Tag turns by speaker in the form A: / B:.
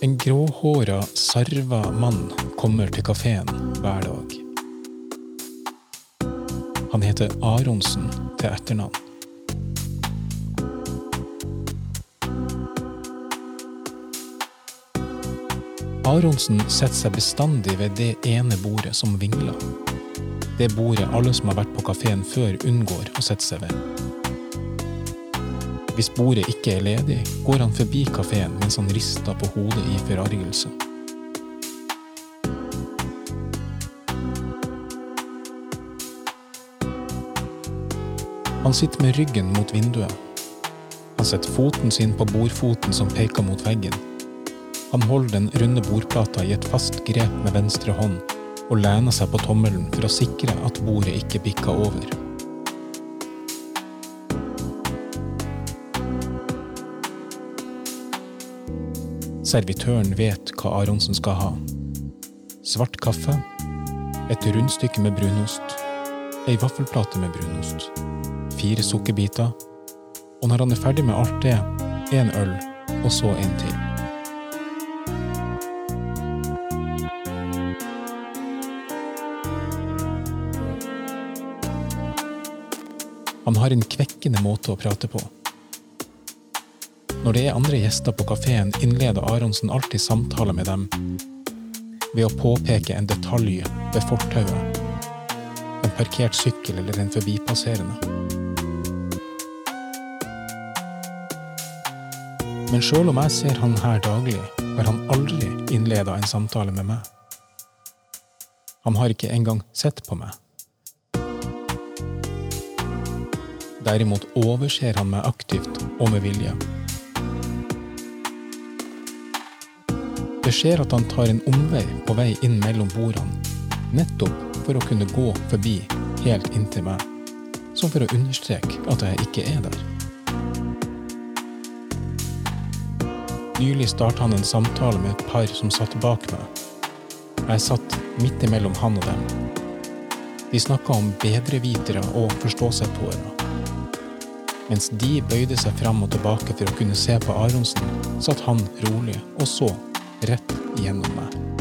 A: En gråhåra, sarva mann kommer til kafeen hver dag. Han heter Aronsen til etternavn. Aronsen setter seg bestandig ved det ene bordet som vingler. Det bordet alle som har vært på kafeen før, unngår å sette seg ved. Hvis bordet ikke er ledig, går han forbi kafeen mens han rister på hodet i forargelse. Han sitter med ryggen mot vinduet. Han setter foten sin på bordfoten som peker mot veggen. Han holder den runde bordplata i et fast grep med venstre hånd og lener seg på tommelen for å sikre at bordet ikke bikker over. Servitøren vet hva Aronsen skal ha. Svart kaffe, et rundstykke med brunost, ei vaffelplate med brunost, fire sukkerbiter, og når han er ferdig med alt det, en øl, og så en til. Han har en kvekkende måte å prate på. Når det er andre gjester på kafeen, innleder Aronsen alltid samtaler med dem ved å påpeke en detalj ved fortauet, en parkert sykkel eller en forbipasserende. Men sjøl om jeg ser han her daglig, har han aldri innleda en samtale med meg. Han har ikke engang sett på meg. Derimot overser han meg aktivt og med vilje. Det skjer at han tar en omvei på vei inn mellom bordene, nettopp for å kunne gå forbi helt inntil meg, som for å understreke at jeg ikke er der. Nylig starta han en samtale med et par som satt bak meg. Jeg satt midt imellom han og dem. De snakka om bedrevitere og forstå-seg-på-ere. Mens de bøyde seg fram og tilbake for å kunne se på Aronsen, satt han rolig og så rett gjennom meg.